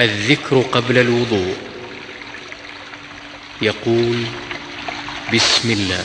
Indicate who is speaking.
Speaker 1: الذكر قبل الوضوء. يقول بسم الله.